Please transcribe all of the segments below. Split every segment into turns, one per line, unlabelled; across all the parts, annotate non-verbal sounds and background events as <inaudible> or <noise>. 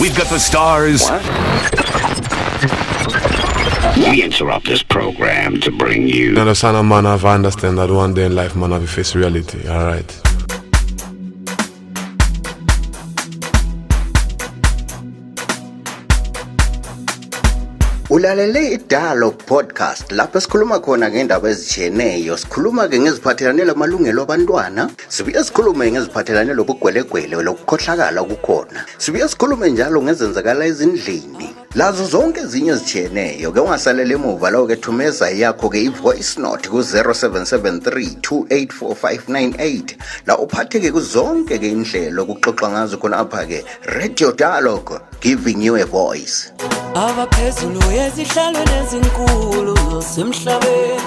We've got the stars.
We interrupt this program to bring you.
You understand, a man have understand that one day in life, man have to face reality. All
ulalele idialog podcast lapho esikhuluma khona ngendaba ezitshiyeneyo. Sikhuluma ke ngeziphathelane lamalungelo abantwana sibuye sikhulume ngeziphathelane lobugwelegwele lokukhohlakala kukhona. Sibuye sikhulume njalo ngezenzakala ezindlini. Lazo zonke ezinye ezitshiyeneyo ke ungasalele emuva lawo ke thumeza yakho ke i-voice note ku-0773 284598 la uphatheke kuzonke ke indlela okuxoxa ngazo khona apha ke radio dialogue giving you a voice.
Abaphezulu ezihlalweni ezinkulu semhlabeni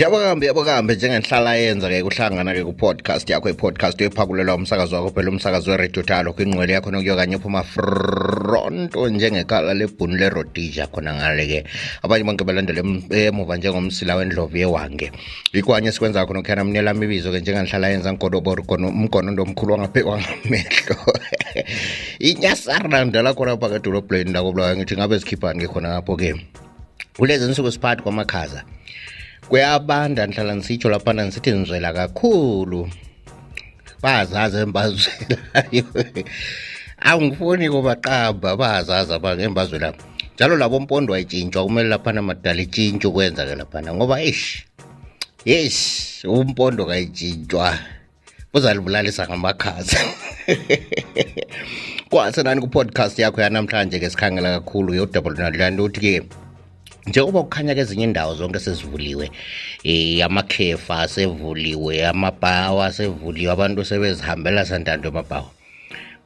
yabakambe yabakambe njengenhlala yenza-ke kuhlangana-ke ku-podcast yakho i-podcast ephakulelwa umsakazo wakho phela umsakazo weredio talo kwingqwele yakho nokuyo kanye uphuma fronto njengekhala lebhuni lerodija khona ngale-ke. Abanye bonke belandela em- emuva njengomsila wendlovu yewange. Ikwanye sikwenza khona ukhana mnela imibizo-ke njengenhlala yenza ngodobor umgonondo omkhulu wangaphe wangamehlo <laughs> inyasaranda lakhona phakathi edolobheni lakobulawayo ngithi ngabe zikhiphani-ke khona ngapho-ke kulezi nsuku siphakathi kwamakhaza. Kuyabanda ndihlala ndisitsho laphana ndisithi nizwela kakhulu. Bazazi embazwelayo. <laughs> Angifuni kubaqamba bazazi abangembazwe lapha njalo labo mpondo ayitshintshwa kumele laphana madala itshintshwe ukwenza-ke laphana ngoba ish yes umpondo kayitshintshwa. Uzalibulalisa ngamakhaza. <laughs> Kwasenani ku-podcast yakho yanamhlanje-ke sikhangela kakhulu yodabulonalandi ukuthi-ke njengoba kukhanya kezinye indawo zonke sezivuliwe eh amakhefa asevuliwe amabhawa asevuliwe abantu sebezihambela santando amabhawa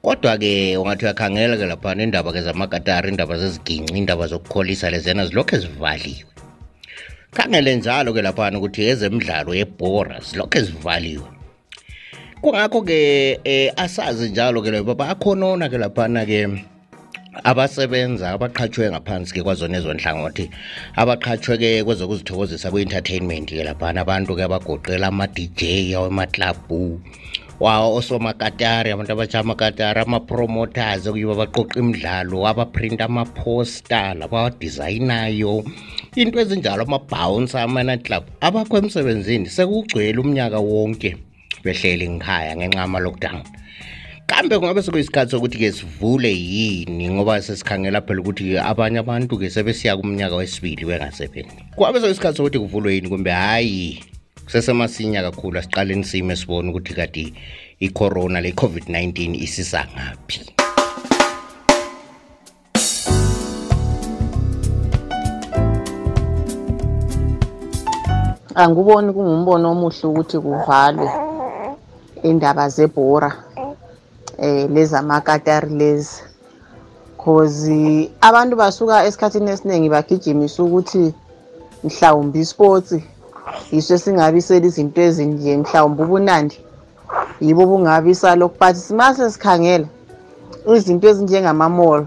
kodwa-ke ungathi uyakhangela-ke laphana indaba-ke zamakatari indaba zeziginci indaba zokukholisa lezena zilokhu zivaliwe. Khangele njalo-ke laphana ukuthi ezemidlalo yebhora zilokhu zivaliwe. Kungakho-ke eh, asazi njalo-ke leyo bakhonona-ke laphana-ke abasebenza abaqhatshwe ngaphansi-ke kwazona ezo nhlangothi. Abaqhatshwe-ke kwezokuzithokozisa kwe-entertainment-ke laphana. Abantu-ke abagoqela ama-dj awemaklabhu osomakatari abantu abatsha amakatari ama-promoters okuyibo abaqoqa imidlalo abaprinta amaposta laba awadizayinayo into ezinjalo ama-bounce ama-nightclub abakho emsebenzini. Sekugcwele umnyaka wonke behleli ngikhaya ngenxa yama-lockdown. Kambe kungabe sekuyisikhathi sokuthi-ke sivule yini? Ngoba sesikhangela phela ukuthi abanye abantu-ke sebesiya kumnyaka wesibili wengasebenzi. Kungabe sekuyisikhathi sokuthi kuvulwe yini? Kumbe hhayi kusesemasinya kakhulu asiqaleni sime sibone ukuthi kade i-corona le-covid-19 isisa ngaphi.
Angiboni kungumbono omuhle ukuthi kuvalwe indaba zebhora. Eh lezamakatari lezi cause abantu basuka esikhathini esiningi bagijimisa ukuthi mhlawumbe isports yiso esingabisela izinto ezinje mhlawumbe ubunandi. Yibo bungabisa lokhu but simase sikhangela izinto ezinjengamamall.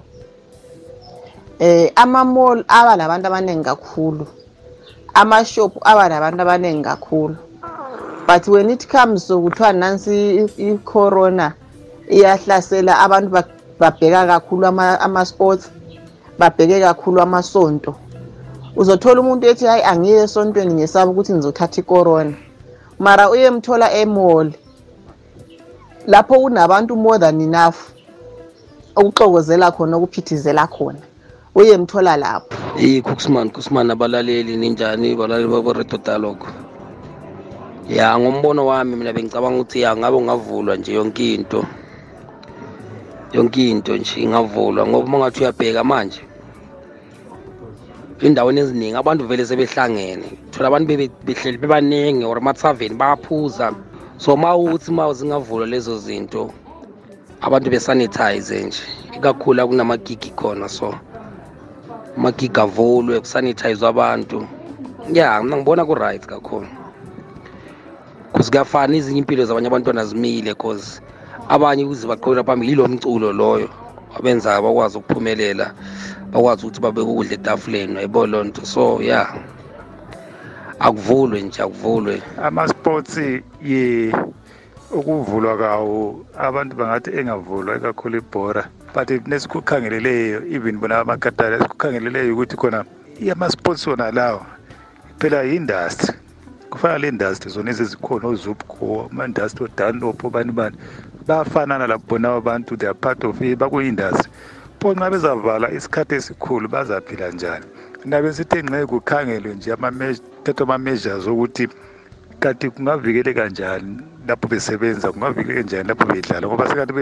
Eh ama-mall aba nabantu abaningi kakhulu ama-shop aba nabantu abaningi kakhulu. But when it comes sokuthiwa nansi i-corona iyahlasela abantu ba- babheka kakhulu ama- ama-sports babheke kakhulu amasonto. Uzothola umuntu ethi hayi angiye esontweni ngesaba ukuthi ngizothatha ikorona mara uyemthola emall lapho kunabantu more than enough okuxokozela khona okuphithizela khona. Uyemthola lapho.
Hey Cooksman, Cooksman abalaleli ninjani? Balaleli baboredo dialogue. Ya ngombono wami mina bengicabanga ukuthi ya ngabe ungavulwa nje yonke into. Yonke into nje ingavulwa ngoba mangathi uyabheka manje. Indaweni eziningi abantu vele sebehlangene. Thola abantu bebe- behleli bebaningi or amathaveni bayaphuza. So mawuthi mawu zingavulwa lezo zinto abantu besanitize nje. Ikakhulu kunamagigi khona so. amagiga avulwe kusanithayizwe abantu ya mina ngibona ku-right kakhulu cause kuyafana ezinye impilo zabanye abantwana zimile cause abanye ukuze baqhubela phambili yilo mculo loyo abenzayo bakwazi ukuphumelela bakwazi ukuthi babeke ukudla etafuleni ayibo loo nto. So ya akuvulwe nje akuvulwe.
Ama-sports ye ukuvulwa kawo abantu bangathi engavulwa ikakhulu ibhora. But nesikukhangeleleyo even bona amakatara esikukhangeleleyo ukuthi khona ama-sports wona lawo phela yi-industry. Kufana le-industry zona ezezikhona ozupco ama-industry odanlop obani bani. Bayafanana lapho bona abantu they are part of it baku-industry. Pho nxa bezavala isikhathi esikhulu bazaphila njani? Nabe sithe nxe kukhangelwe nje thathwa ama-measures okuthi kanti kungavikeleka njani lapho besebenza kungavikeleka njani lapho bedlala? Ngoba sekathi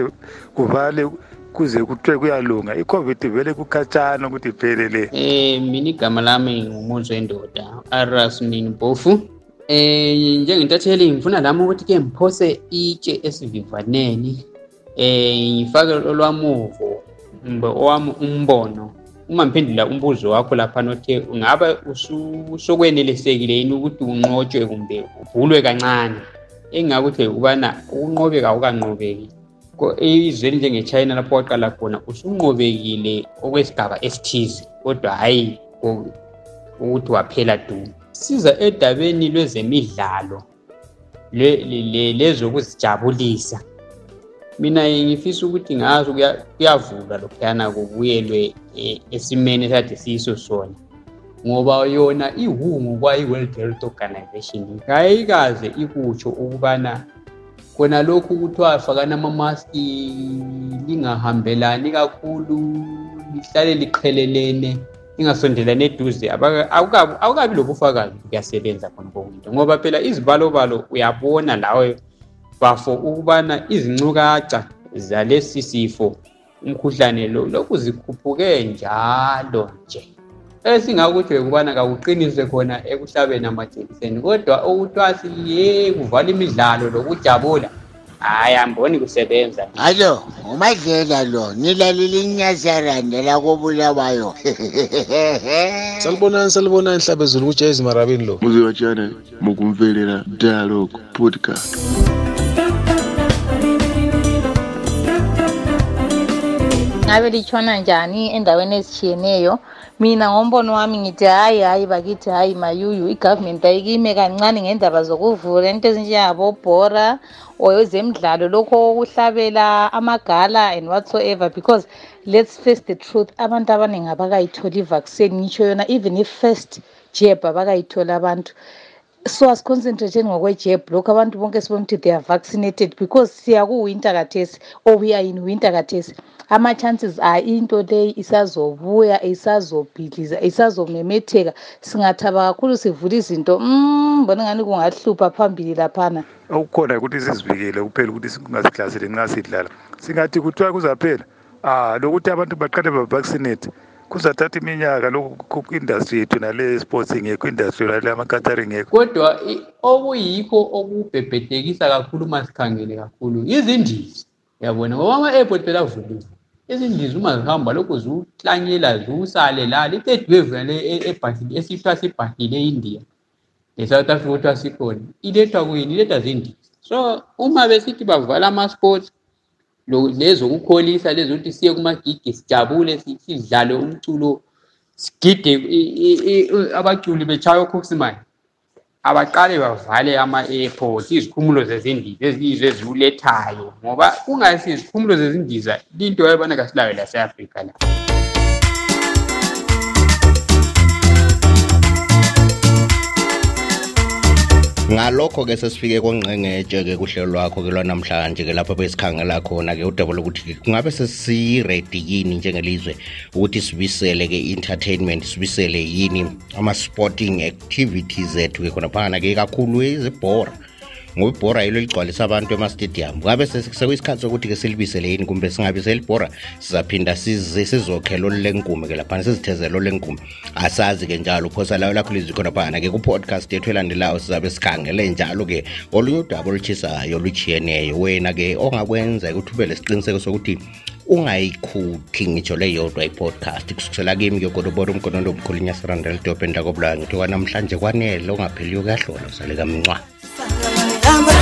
kuvale kuze kuthiwe kuyalunga. I-covid vele kukhatshana ukuthi iphelele
Eh mina igama lami ngumuzi wendoda Arasmin Bofu. Eh njengentatheli ngifuna lami ukuthi ke ngiphose itshe esivivaneni. Eh ngifake olwamuvo mbe owami umbono. Uma ngiphendula umbuzo wakho lapha nothe ungabe usukwenelisekile yini ukuthi unqotshwe kumbe uvulwe kancane. Engingakuthi ukubana ukunqobeka awukanqobeki. Izweni njenge-china lapho waqala khona usunqobekile okwesigaba esithize kodwa hhayi ukuthi waphela du siza edabeni lwezemidlalo le- le- le- lezokuzijabulisa. Mina ngifisa ukuthi ngazi kuya- kuyavulwa lokhuyana kubuyelwe eh, esimeni ekade siyiso sona ngoba yona ihungu kwayi-world health organization. Kayikaze ikutsho ukubana khona lokhu kuthiwa fakani amamaski lingahambelani kakhulu lihlale liqhelelene. Lingasondelani eduze akukabi lobufakazi kuyasebenza khona kokunto ngoba phela izibalobalo uyabona lawe bafo ukubana izincukaca zalesi sifo umkhuhlane lo lokhu zikhuphuke njalo nje. Esingakuthi ukubana kakuqiniswe khona ekuhlabeni amajekiseni kodwa okuthiwa siye kuvala imidlalo lokujabula. Hhayi amboni kusebenza.
Alo, umadlela lo, nilalile inyazaranda lakobulawayo. <laughs>
salibonani salibonani hlabezulu kujezi marabini lo.
Muziwachana mukumvelela dialogue podcast.
Ngabe litshona njani endaweni ezitshiyeneyo? Mina ngombono wami ngithi hayi hayi bakithi hayi mayuyu igovernment ayikime kancane ngendaba zokuvula into ezinjengabobhora or ezemidlalo. Lokho okuhlabela amagala and whatsoever because let's face the truth abantu abaningi abakayitholi ivaccine ngitsho yona even i-first jab abakayitholi abantu. So asiconcentrate ngokwe-jab lokhu abantu bonke sibona ukuthi they are vaccinated because siya ku-winter kathesi or we are in winter kathesi. Ama-chances are into leyi isazobuya isazobhidliza isazomemetheka. Singathaba kakhulu sivula izinto mm, mbona ngani kungahlupha phambili laphana.
Okukhona ukuthi sizivikele kuphela ukuthi singazihlaseli nxa sidlala. Singathi kuthiwa kuzaphela ah lokuthi abantu baqale bavaccinate kuzathatha iminyaka lokhu ku-industry yethu nale sports ingekho industry nale amakatari ingekho.
Kodwa i- okuyikho okubhebhedekisa kakhulu uma sikhangele kakhulu izindizi yabona ngoba ama-airport phela avuliwe izindizi uma zihamba lokhu ziwuhlanyela ziwusale la le-third wave yale e- ebhahile esithiwa sibhahile e-india. Le-south africa kuthiwa sikhona. Ilethwa kuyini? Ilethwa zindizi so uma besithi bavala ama-sports lo- lezokukholisa lezokuthi siye kumagigi sijabule si- sidlale umculo sigide abaculi betshaya okhokusimani abaqale bavale ama-airport izikhumulo zezindiza eziyizo eziwulethayo ngoba kungasi izikhumulo zezindiza linto yayibona kasilayo lase-afrika la.
Ngalokho-ke sesifike kongqengetshe-ke kuhlelo lwakho-ke lwanamhlanje-ke lapho besikhangela khona-ke udaba lokuthi kungabe sesiredi yini njengelizwe ukuthi sibisele-ke i-entertainment sibisele yini ama-sporting activities ethu-ke khona phana-ke kakhulu ezebhora ngoba ibhora yilo ligcwalisa abantu emastadium ngabe sekuyisikhathi sokuthi-ke silibisele yini kumbe singabiseli ibhora sizaphinda size sizokhela olulenkume-ke laphana sizithezele olulenkume asazi-ke njalo uphosa layo lakho lizwi khona phana-ke ku-podcast yethu elandelayo sizabe sikhangele njalo-ke olunye udaba olutshisayo oluchiyeneyo wena-ke ongakwenza ukuthi ube lesiqiniseko sokuthi ungayikhuthi ngitsho leyodwa i-podcast. Kusukisela kimi-ke kodobora umgonondo omkhulu inyasirandela dobhenda kobulayo ngithi wanamhlanje kwanele ongapheliyo kuyahlola usale kamncwa
I'm a